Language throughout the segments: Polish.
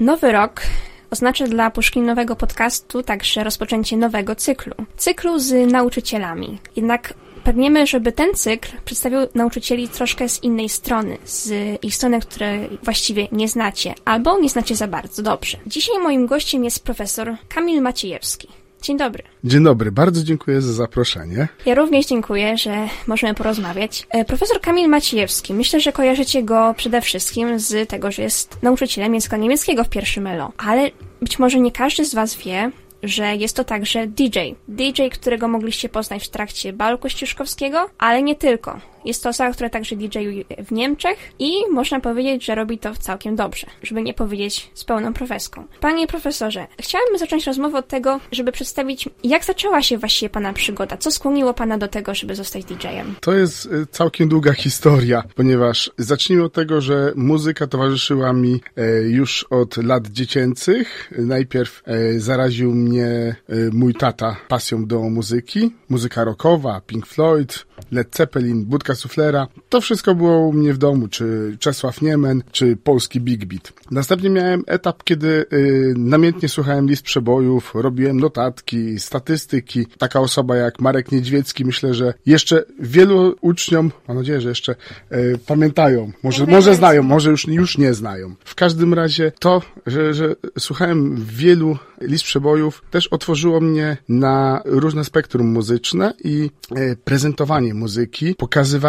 Nowy rok oznacza dla puszkinowego podcastu także rozpoczęcie nowego cyklu. Cyklu z nauczycielami. Jednak pragniemy, żeby ten cykl przedstawił nauczycieli troszkę z innej strony, z ich strony, której właściwie nie znacie, albo nie znacie za bardzo dobrze. Dzisiaj moim gościem jest profesor Kamil Maciejewski. Dzień dobry. Dzień dobry, bardzo dziękuję za zaproszenie. Ja również dziękuję, że możemy porozmawiać. E, profesor Kamil Maciejewski, myślę, że kojarzycie go przede wszystkim z tego, że jest nauczycielem języka niemieckiego w pierwszym ELO, ale być może nie każdy z Was wie, że jest to także DJ. DJ, którego mogliście poznać w trakcie balu kościuszkowskiego, ale nie tylko. Jest to osoba, która także DJ w Niemczech i można powiedzieć, że robi to całkiem dobrze, żeby nie powiedzieć z pełną profeską. Panie profesorze, chciałabym zacząć rozmowę od tego, żeby przedstawić, jak zaczęła się właściwie Pana przygoda, co skłoniło Pana do tego, żeby zostać DJ-em? To jest y, całkiem długa historia, ponieważ zacznijmy od tego, że muzyka towarzyszyła mi e, już od lat dziecięcych. Najpierw e, zaraził mnie e, mój tata pasją do muzyki, muzyka rockowa, Pink Floyd, Led Zeppelin, Budka Suflera. To wszystko było u mnie w domu, czy Czesław Niemen, czy polski Big Beat. Następnie miałem etap, kiedy y, namiętnie słuchałem list przebojów, robiłem notatki, statystyki. Taka osoba jak Marek Niedźwiecki, myślę, że jeszcze wielu uczniom, mam nadzieję, że jeszcze y, pamiętają, może, może znają, może już, już nie znają. W każdym razie to, że, że słuchałem wielu list przebojów, też otworzyło mnie na różne spektrum muzyczne i y, prezentowanie muzyki, pokazywanie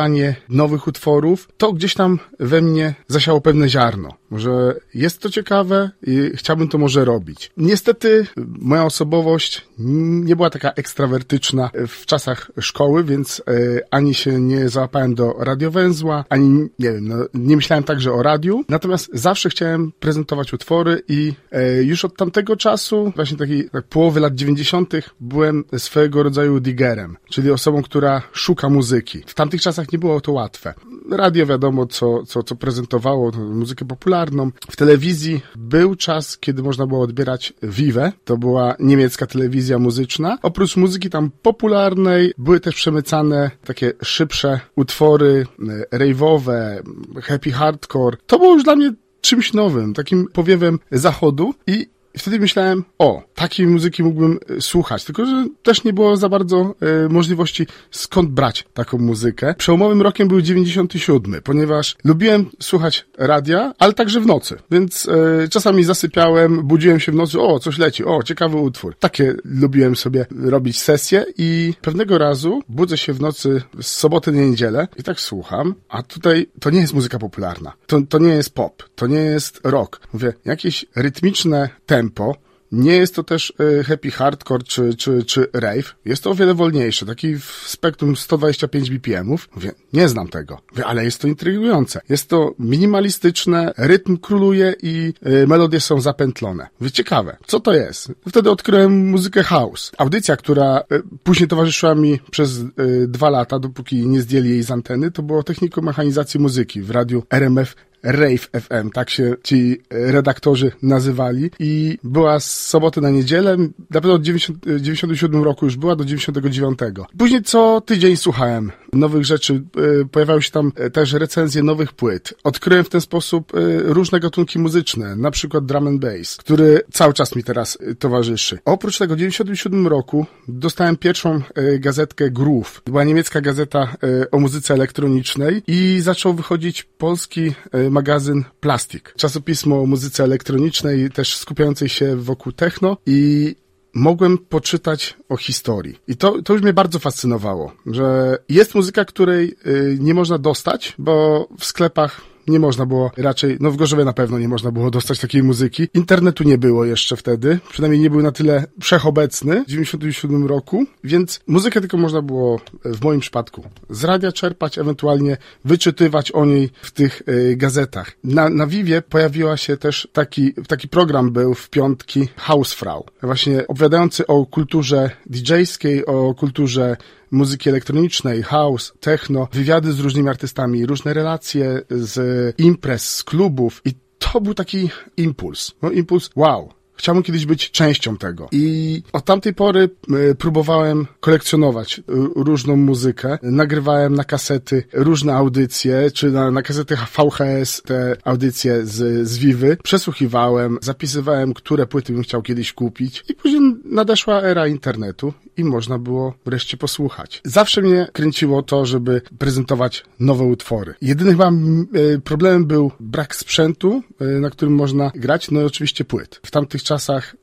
nowych utworów, to gdzieś tam we mnie zasiało pewne ziarno. Może jest to ciekawe i chciałbym to może robić. Niestety moja osobowość nie była taka ekstrawertyczna w czasach szkoły, więc e, ani się nie załapałem do radiowęzła, ani nie wiem, no, nie myślałem także o radiu. Natomiast zawsze chciałem prezentować utwory i e, już od tamtego czasu, właśnie takiej tak połowy lat 90. byłem swojego rodzaju digerem, czyli osobą, która szuka muzyki. W tamtych czasach nie było to łatwe. Radio wiadomo, co, co, co prezentowało muzykę popularną. W telewizji był czas, kiedy można było odbierać Vive. To była niemiecka telewizja muzyczna. Oprócz muzyki tam popularnej były też przemycane takie szybsze utwory e, rave'owe, happy hardcore. To było już dla mnie czymś nowym, takim powiewem zachodu i i wtedy myślałem, o, takiej muzyki mógłbym e, słuchać, tylko że też nie było za bardzo e, możliwości skąd brać taką muzykę. Przełomowym rokiem był 97, ponieważ lubiłem słuchać radia, ale także w nocy, więc e, czasami zasypiałem, budziłem się w nocy, o, coś leci, o, ciekawy utwór. Takie lubiłem sobie robić sesje i pewnego razu budzę się w nocy z soboty na niedzielę i tak słucham, a tutaj to nie jest muzyka popularna, to, to nie jest pop, to nie jest rock. Mówię, jakieś rytmiczne tempo, tempo. Nie jest to też e, happy hardcore czy, czy, czy rave. Jest to o wiele wolniejsze, taki w spektrum 125 BPM-ów. Mówię, nie znam tego. Mówię, ale jest to intrygujące. Jest to minimalistyczne, rytm króluje i y, melodie są zapętlone. Mówię, ciekawe, co to jest? Wtedy odkryłem muzykę house. Audycja, która y, później towarzyszyła mi przez y, dwa lata, dopóki nie zdjęli jej z anteny, to było techniką mechanizacji muzyki w radiu RMF Rave FM, tak się ci redaktorzy nazywali i była z soboty na niedzielę, na pewno od 90, 97 roku już była do 99. Później co tydzień słuchałem nowych rzeczy, e, pojawiały się tam też recenzje nowych płyt. Odkryłem w ten sposób e, różne gatunki muzyczne, na przykład drum and bass, który cały czas mi teraz e, towarzyszy. Oprócz tego w 97 roku dostałem pierwszą gazetkę Groove. Była niemiecka gazeta o muzyce elektronicznej i zaczął wychodzić polski magazyn Plastik. Czasopismo o muzyce elektronicznej, też skupiającej się wokół techno i mogłem poczytać o historii. I to, to już mnie bardzo fascynowało, że jest muzyka, której y, nie można dostać, bo w sklepach nie można było raczej, no w Gorzowie na pewno nie można było dostać takiej muzyki. Internetu nie było jeszcze wtedy, przynajmniej nie był na tyle wszechobecny w 97 roku, więc muzykę tylko można było w moim przypadku z radia czerpać, ewentualnie wyczytywać o niej w tych y, gazetach. Na, na Vivie pojawiła się też taki, taki program był w piątki Hausfrau, właśnie opowiadający o kulturze DJ-skiej, o kulturze muzyki elektronicznej, house, techno, wywiady z różnymi artystami, różne relacje z imprez, z klubów i to był taki impuls. No impuls, wow, chciałbym kiedyś być częścią tego. I od tamtej pory y, próbowałem kolekcjonować y, różną muzykę. Nagrywałem na kasety różne audycje, czy na, na kasety VHS te audycje z, z Vivy. Przesłuchiwałem, zapisywałem, które płyty bym chciał kiedyś kupić. I później nadeszła era internetu i można było wreszcie posłuchać. Zawsze mnie kręciło to, żeby prezentować nowe utwory. Jedynym chyba problemem był brak sprzętu, na którym można grać, no i oczywiście płyt. W tamtych czasach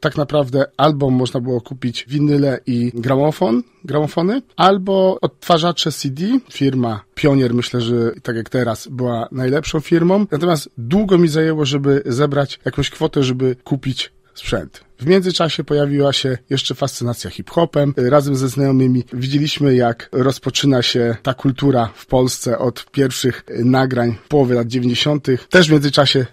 tak naprawdę albo można było kupić winyle i gramofon, gramofony, albo odtwarzacze CD. Firma Pionier, myślę, że tak jak teraz, była najlepszą firmą. Natomiast długo mi zajęło, żeby zebrać jakąś kwotę, żeby kupić sprzęt. W międzyczasie pojawiła się jeszcze fascynacja hip-hopem. Razem ze znajomymi widzieliśmy, jak rozpoczyna się ta kultura w Polsce od pierwszych nagrań połowy lat 90. Też w międzyczasie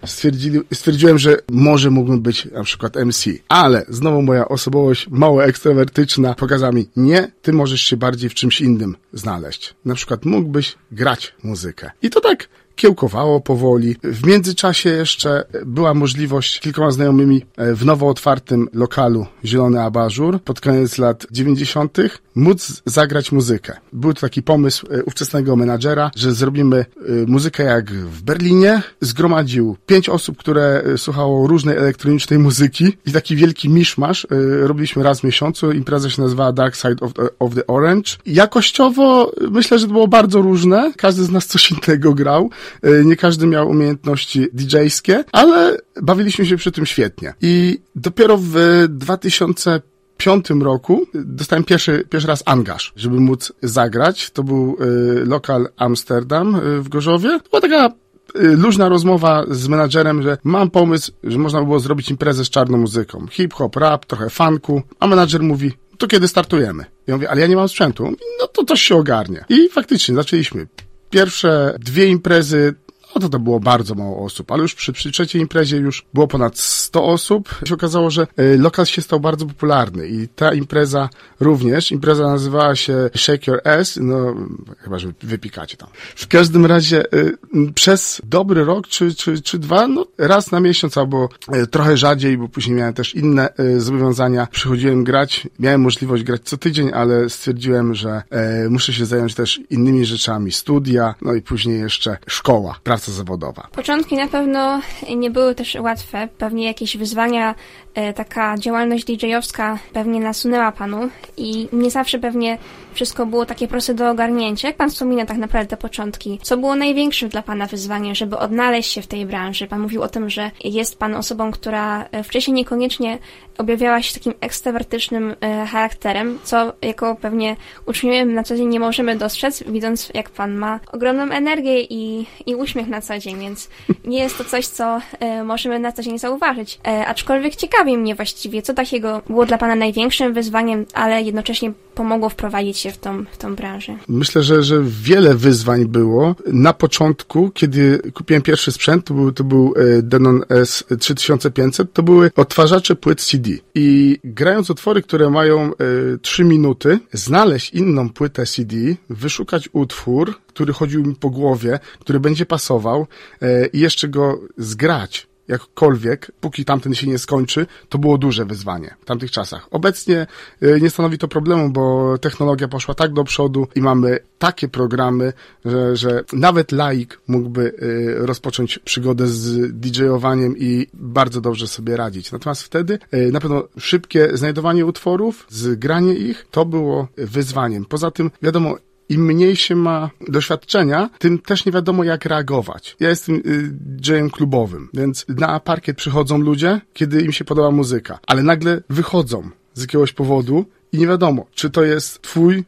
stwierdziłem, że może mógłbym być na przykład MC. Ale znowu moja osobowość mało ekstrawertyczna pokazała mi, nie, ty możesz się bardziej w czymś innym znaleźć. Na przykład mógłbyś grać muzykę. I to tak kiełkowało powoli. W międzyczasie jeszcze była możliwość kilkoma znajomymi e, w nowo otwartym lokalu Zielony Abażur pod koniec lat 90. móc zagrać muzykę. Był to taki pomysł e, ówczesnego menadżera, że zrobimy e, muzykę jak w Berlinie. Zgromadził pięć osób, które słuchało różnej elektronicznej muzyki i taki wielki miszmasz robiliśmy raz w miesiącu. Impreza się nazywała Dark Side of the, of the Orange. Jakościowo myślę, że to było bardzo różne. Każdy z nas coś innego grał. E, nie każdy miał umiejętności DJ-skie, ale bawiliśmy się przy tym świetnie. I dopiero w 2000 piątym roku dostałem pierwszy, pierwszy raz angaż, żeby móc zagrać. To był y, lokal Amsterdam y, w Gorzowie. To była taka y, luźna rozmowa z menadżerem, że mam pomysł, że można by było zrobić imprezę z czarną muzyką. Hip-hop, rap, trochę funku. A menadżer mówi, to kiedy startujemy? Ja mówię, ale ja nie mam sprzętu. No to coś się ogarnie. I faktycznie zaczęliśmy pierwsze dwie imprezy no to to było bardzo mało osób, ale już przy, przy trzeciej imprezie już było ponad 100 osób. Się okazało, że y, lokal się stał bardzo popularny i ta impreza również, impreza nazywała się Shake Your Ass, no chyba, że wypikacie tam. W każdym razie y, przez dobry rok czy, czy, czy dwa, no raz na miesiąc albo y, trochę rzadziej, bo później miałem też inne zobowiązania, przychodziłem grać, miałem możliwość grać co tydzień, ale stwierdziłem, że muszę się zająć też innymi rzeczami, studia, no i później jeszcze szkoła, praca zawodowa? Początki na pewno nie były też łatwe. Pewnie jakieś wyzwania, taka działalność DJ-owska pewnie nasunęła panu i nie zawsze pewnie wszystko było takie proste do ogarnięcia. Jak pan wspomina tak naprawdę te początki? Co było największym dla pana wyzwaniem, żeby odnaleźć się w tej branży? Pan mówił o tym, że jest pan osobą, która e, wcześniej niekoniecznie objawiała się takim ekstrawertycznym e, charakterem, co jako pewnie uczniowie na co dzień nie możemy dostrzec, widząc jak pan ma ogromną energię i, i uśmiech na co dzień, więc nie jest to coś, co e, możemy na co dzień zauważyć. E, aczkolwiek ciekawi mnie właściwie, co takiego było dla pana największym wyzwaniem, ale jednocześnie pomogło wprowadzić się w tą, w tą branżę? Myślę, że, że wiele wyzwań było. Na początku, kiedy kupiłem pierwszy sprzęt, to był, to był e, Denon S3500, to były odtwarzacze płyt CD. I grając utwory, które mają y, 3 minuty, znaleźć inną płytę CD, wyszukać utwór, który chodził mi po głowie, który będzie pasował y, i jeszcze go zgrać jakkolwiek, póki tamten się nie skończy, to było duże wyzwanie w tamtych czasach. Obecnie y, nie stanowi to problemu, bo technologia poszła tak do przodu i mamy takie programy, że, że nawet laik mógłby y, rozpocząć przygodę z DJ-owaniem i bardzo dobrze sobie radzić. Natomiast wtedy y, na pewno szybkie znajdowanie utworów, zgranie ich, to było wyzwaniem. Poza tym, wiadomo, im mniej się ma doświadczenia, tym też nie wiadomo jak reagować. Ja jestem DJ-em klubowym, więc na parkiet przychodzą ludzie, kiedy im się podoba muzyka, ale nagle wychodzą z jakiegoś powodu i nie wiadomo, czy to jest twój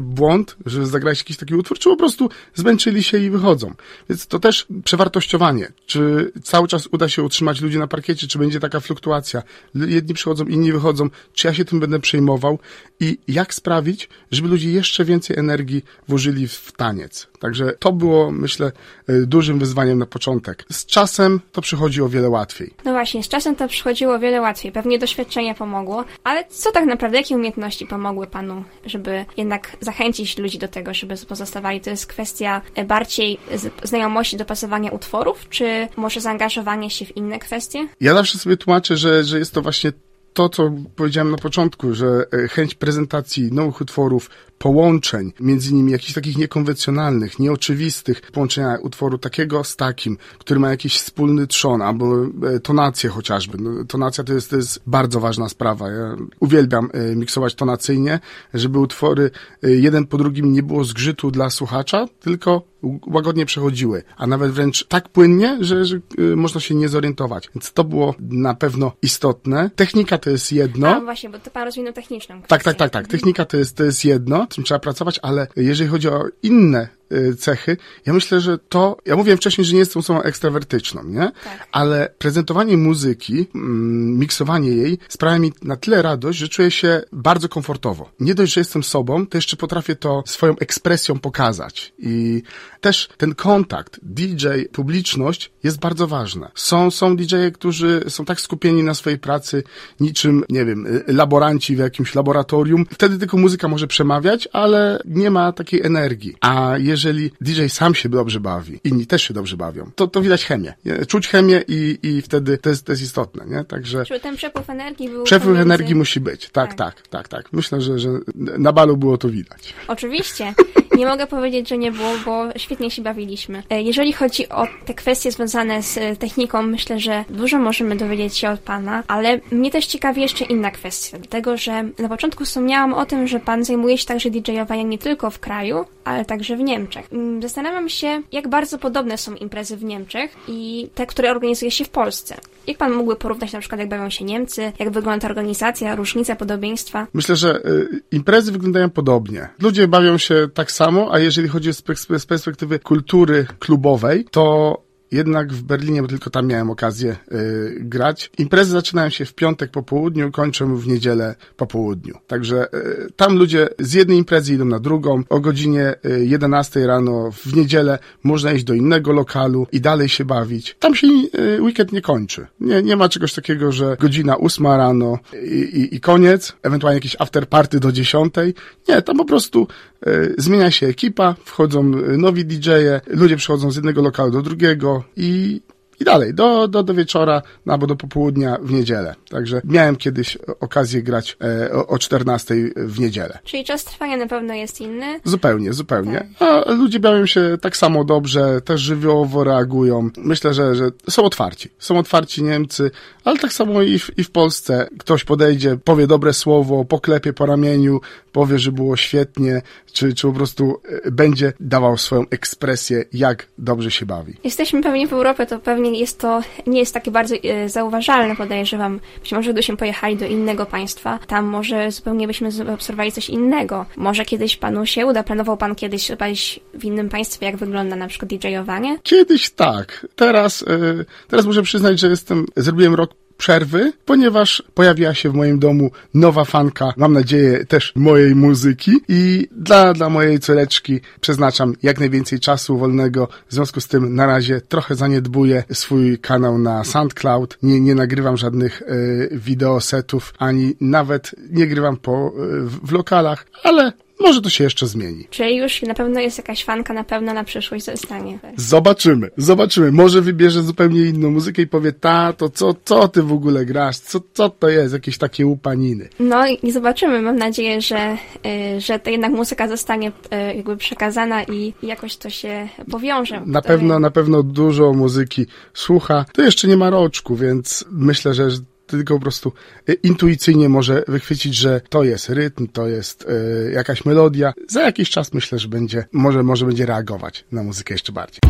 błąd, że zagrałeś jakiś taki utwór, czy po prostu zmęczyli się i wychodzą. Więc to też przewartościowanie. Czy cały czas uda się utrzymać ludzi na parkiecie, czy będzie taka fluktuacja. Jedni przychodzą, inni wychodzą. Czy ja się tym będę przejmował? I jak sprawić, żeby ludzie jeszcze więcej energii włożyli w taniec. Także to było, myślę, e, dużym wyzwaniem na początek. Z czasem to przychodzi o wiele łatwiej. No właśnie, z czasem to przychodziło o wiele łatwiej. Pewnie doświadczenie pomogło. Ale co tak naprawdę, jakie umiejętności pomogły panu, żeby jednak zachęcić ludzi do tego, żeby pozostawali? To jest kwestia bardziej znajomości, dopasowania utworów, czy może zaangażowanie się w inne kwestie? Ja zawsze sobie tłumaczę, że, że jest to właśnie to, co powiedziałem na początku, że e, chęć prezentacji nowych utworów, połączeń, między nimi jakichś takich niekonwencjonalnych, nieoczywistych, połączenia utworu takiego z takim, który ma jakiś wspólny trzon, albo e, tonację chociażby. No, tonacja to jest, to jest bardzo ważna sprawa. Ja uwielbiam e, miksować tonacyjnie, żeby utwory jeden po drugim nie było zgrzytu dla słuchacza, tylko łagodnie przechodziły, a nawet wręcz tak płynnie, że, że można się nie zorientować. Więc to było na pewno istotne. Technika to jest jedno. A, właśnie, bo to pan rozwinął techniczną kwestię. Tak, tak, tak, tak. Technika to jest, to jest jedno, czym trzeba pracować, ale jeżeli chodzi o inne cechy. Ja myślę, że to, ja mówiłem wcześniej, że nie jestem osobą ekstrawertyczną, nie? Tak. Ale prezentowanie muzyki, mm, miksowanie jej sprawia mi na tyle radość, że czuję się bardzo komfortowo. Nie dość, że jestem sobą, to jeszcze potrafię to swoją ekspresją pokazać. I też ten kontakt DJ, publiczność jest bardzo ważna. Są, są DJ-e, którzy są tak skupieni na swojej pracy, niczym, nie wiem, y, laboranci w jakimś laboratorium. Wtedy tylko muzyka może przemawiać, ale nie ma takiej energii. A jeżeli jeżeli DJ sam się dobrze bawi, inni też się dobrze bawią, to, to widać chemię. Nie? Czuć chemię i, i wtedy to jest, to jest istotne, nie? Także... Ten przepływ energii był Przepływ pomiędzy... energii musi być, tak, tak, tak, tak, tak. Myślę, że, że na balu było to widać. Oczywiście. Nie mogę powiedzieć, że nie było, bo świetnie się bawiliśmy. E, jeżeli chodzi o te kwestie związane z e, techniką, myślę, że dużo możemy dowiedzieć się od Pana, ale mnie też ciekawi jeszcze inna kwestia, dlatego że na początku wspomniałam o tym, że Pan zajmuje się także DJ-owaniem nie tylko w kraju, ale także w Niemczech. Mm, zastanawiam się, jak bardzo podobne są imprezy w Niemczech i te, które organizuje się w Polsce. Jak Pan mógłby porównać na przykład, jak bawią się Niemcy, jak wygląda ta organizacja, różnice, podobieństwa? Myślę, że y, imprezy wyglądają podobnie. Ludzie bawią się tak samo, a jeżeli chodzi z perspektywy kultury klubowej, to jednak w Berlinie, bo tylko tam miałem okazję y, grać. Imprezy zaczynają się w piątek po południu, kończą w niedzielę po południu. Także y, tam ludzie z jednej imprezy idą na drugą. O godzinie y, 11 rano w niedzielę można iść do innego lokalu i dalej się bawić. Tam się y, weekend nie kończy. Nie, nie ma czegoś takiego, że godzina 8 rano i, i, i koniec, ewentualnie jakieś after party do 10. Nie, tam po prostu zmienia się ekipa, wchodzą y, nowi DJ-e, ludzie przychodzą z jednego lokalu do drugiego, i i dalej, do, do, do wieczora no, albo do popołudnia w niedzielę. Także miałem kiedyś okazję grać e, o, o 14 w niedzielę. Czyli czas trwania na pewno jest inny? Zupełnie, zupełnie. Tak. A ludzie bawią się tak samo dobrze, też żywiołowo reagują. Myślę, że, że są otwarci. Są otwarci Niemcy, ale tak samo i w, i w Polsce. Ktoś podejdzie, powie dobre słowo, poklepie po ramieniu, powie, że było świetnie, czy, czy po prostu e, będzie dawał swoją ekspresję, jak dobrze się bawi. Jesteśmy pewnie w Europie, to pewnie jest to, nie jest takie bardzo e, zauważalne, podejrzewam. Być może gdybyśmy pojechali do innego państwa, tam może zupełnie byśmy zaobserwowali coś innego. Może kiedyś panu się uda, planował pan kiedyś w innym państwie, jak wygląda na przykład DJ-owanie? Kiedyś tak. Teraz, yy, teraz muszę przyznać, że jestem, zrobiłem rok przerwy, ponieważ pojawiła się w moim domu nowa fanka, mam nadzieję też mojej muzyki. I dla, dla mojej córeczki przeznaczam jak najwięcej czasu wolnego, w związku z tym na razie trochę zaniedbuję swój kanał na SoundCloud, nie, nie nagrywam żadnych y, wideosetów, ani nawet nie grywam po, y, w, w lokalach, ale może to się jeszcze zmieni. Czyli już na pewno jest jakaś fanka na pewno na przyszłość zostanie. Zobaczymy, zobaczymy. Może wybierze zupełnie inną muzykę i powie, ta, to co, co ty w ogóle grasz? Co, co to jest? Jakieś takie upaniny. No i zobaczymy. Mam nadzieję, że, y, że to jednak muzyka zostanie y, jakby przekazana i jakoś to się powiąże. Na pewno, na pewno dużo muzyki słucha. To jeszcze nie ma roczku, więc myślę, że tylko po prostu e, intuicyjnie może wychwycić, że to jest rytm, to jest y, jakaś melodia. Za jakiś czas myślę, że będzie, może, może będzie reagować na muzykę jeszcze bardziej.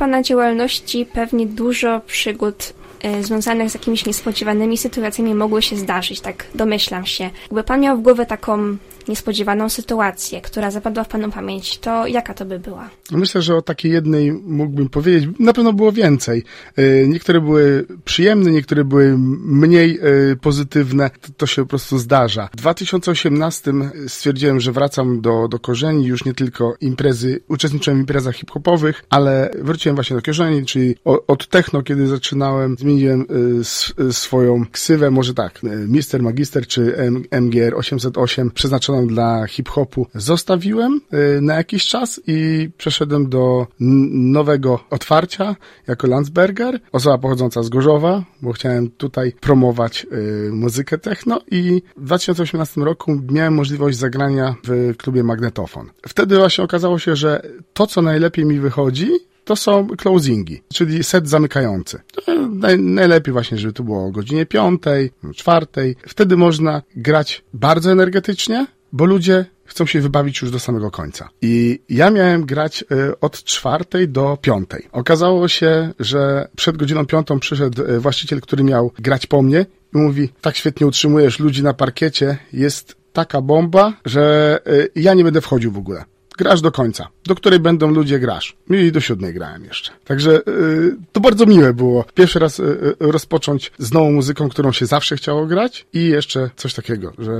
Pana działalności pewnie dużo przygód y, związanych z jakimiś niespodziewanymi sytuacjami mogły się zdarzyć, tak domyślam się. Jakby Pan miał w głowie taką niespodziewaną sytuację, która zapadła w Panu pamięć, to jaka to by była? Myślę, że o takiej jednej mógłbym powiedzieć. Na pewno było więcej. E, niektóre były przyjemne, niektóre były mniej e, pozytywne. To, się po prostu zdarza. W 2018 stwierdziłem, że wracam do, do korzeni, już nie tylko imprezy, uczestniczyłem w imprezach hip-hopowych, ale wróciłem właśnie do korzeni, czyli od techno, kiedy zaczynałem, zmieniłem swoją ksywę, może tak, Mister Magister czy MGR 808 przeznaczoną dla hip-hopu zostawiłem y, na jakiś czas i przeszedłem do nowego otwarcia jako Landsberger, osoba pochodząca z Gorzowa, bo chciałem tutaj promować y, muzykę techno i w 2018 roku miałem możliwość zagrania w klubie Magnetofon. Wtedy właśnie okazało się, że to, co najlepiej mi wychodzi, to są closingi, czyli set zamykający. Najlepiej właśnie, żeby to było o godzinie piątej, czwartej. Wtedy można grać bardzo energetycznie, bo ludzie chcą się wybawić już do samego końca. I ja miałem grać y, od czwartej do piątej. Okazało się, że przed godziną piątą przyszedł y, właściciel, który miał grać po mnie i mówi, tak świetnie utrzymujesz ludzi na parkiecie, jest taka bomba, że y, ja nie będę wchodził w ogóle grasz do końca, do której będą ludzie grasz. I do siódmej grałem jeszcze. Także yy, to bardzo miłe było. Pierwszy raz yy, rozpocząć z nową muzyką, którą się zawsze chciało grać i jeszcze coś takiego, że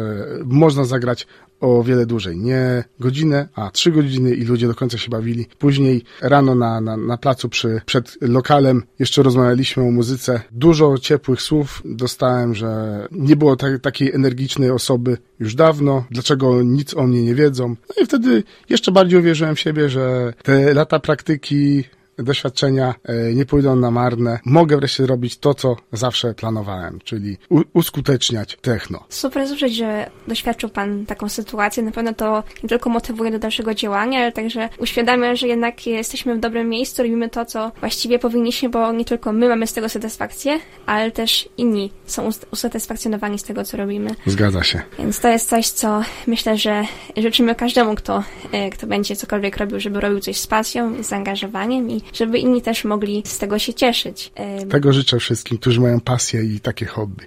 można zagrać o wiele dłużej. Nie godzinę, a trzy godziny i ludzie do końca się bawili. Później rano na, na, na placu przy, przed lokalem jeszcze rozmawialiśmy o muzyce. Dużo ciepłych słów dostałem, że nie było ta, takiej energicznej osoby już dawno. Dlaczego nic o mnie nie wiedzą? No i wtedy jeszcze bardziej uwierzyłem w siebie, że te lata praktyki doświadczenia e, nie pójdą na marne. Mogę wreszcie zrobić to, co zawsze planowałem, czyli uskuteczniać techno. Super słyszeć, że doświadczył Pan taką sytuację. Na pewno to nie tylko motywuje do dalszego działania, ale także uświadamia, że jednak jesteśmy w dobrym miejscu, robimy to, co właściwie powinniśmy, bo nie tylko my mamy z tego satysfakcję, ale też inni są usatysfakcjonowani z tego, co robimy. Zgadza się. Więc to jest coś, co myślę, że życzymy każdemu, kto, e, kto będzie cokolwiek robił, żeby robił coś z pasją, z zaangażowaniem i żeby inni też mogli z tego się cieszyć. Tego życzę wszystkim, którzy mają pasję i takie hobby.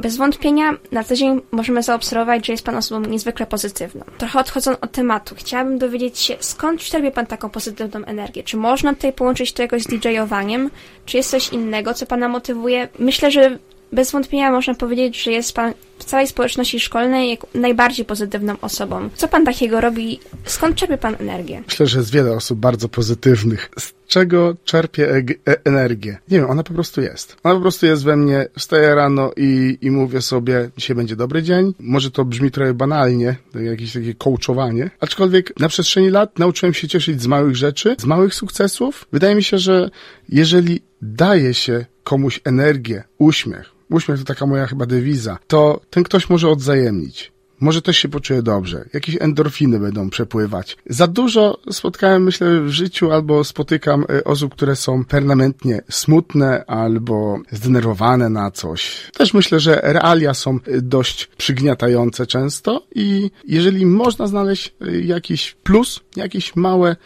Bez wątpienia na co dzień możemy zaobserwować, że jest Pan osobą niezwykle pozytywną. Trochę odchodząc od tematu, chciałabym dowiedzieć się, skąd czerpie Pan taką pozytywną energię? Czy można tutaj połączyć to jakoś z DJ-owaniem? Czy jest coś innego, co Pana motywuje? Myślę, że bez wątpienia można powiedzieć, że jest Pan w całej społeczności szkolnej najbardziej pozytywną osobą. Co Pan takiego robi? Skąd czerpie Pan energię? Myślę, że jest wiele osób bardzo pozytywnych. Z czego czerpię e e energię? Nie wiem, ona po prostu jest. Ona po prostu jest we mnie. Wstaję rano i, i mówię sobie, dzisiaj będzie dobry dzień. Może to brzmi trochę banalnie, jakieś takie coachowanie, aczkolwiek na przestrzeni lat nauczyłem się cieszyć z małych rzeczy, z małych sukcesów. Wydaje mi się, że jeżeli daje się komuś energię, uśmiech, uśmiech to taka moja chyba dewiza, to ten ktoś może odzajemnić. Może też się poczuje dobrze. Jakieś endorfiny będą przepływać. Za dużo spotkałem, myślę, w życiu albo spotykam e, osób, które są permanentnie smutne albo zdenerwowane na coś. Też myślę, że realia są e, dość przygniatające często i jeżeli można znaleźć e, jakiś plus, jakieś małe,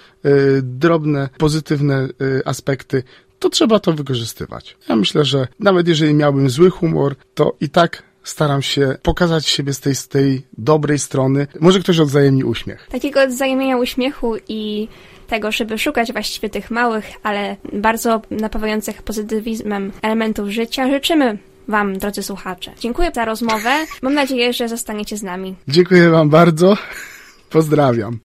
drobne, pozytywne aspekty, to trzeba to wykorzystywać. Ja myślę, że nawet jeżeli miałbym zły humor, to i tak staram się pokazać siebie z tej, z tej dobrej strony. Może ktoś odzajemni uśmiech. Takiego odzajemnienia uśmiechu i tego, żeby szukać właściwie tych małych, ale bardzo napawających pozytywizmem elementów życia, życzymy Wam, drodzy słuchacze. Dziękuję za rozmowę. Mam nadzieję, że zostaniecie z nami. Dziękuję Wam bardzo. Pozdrawiam.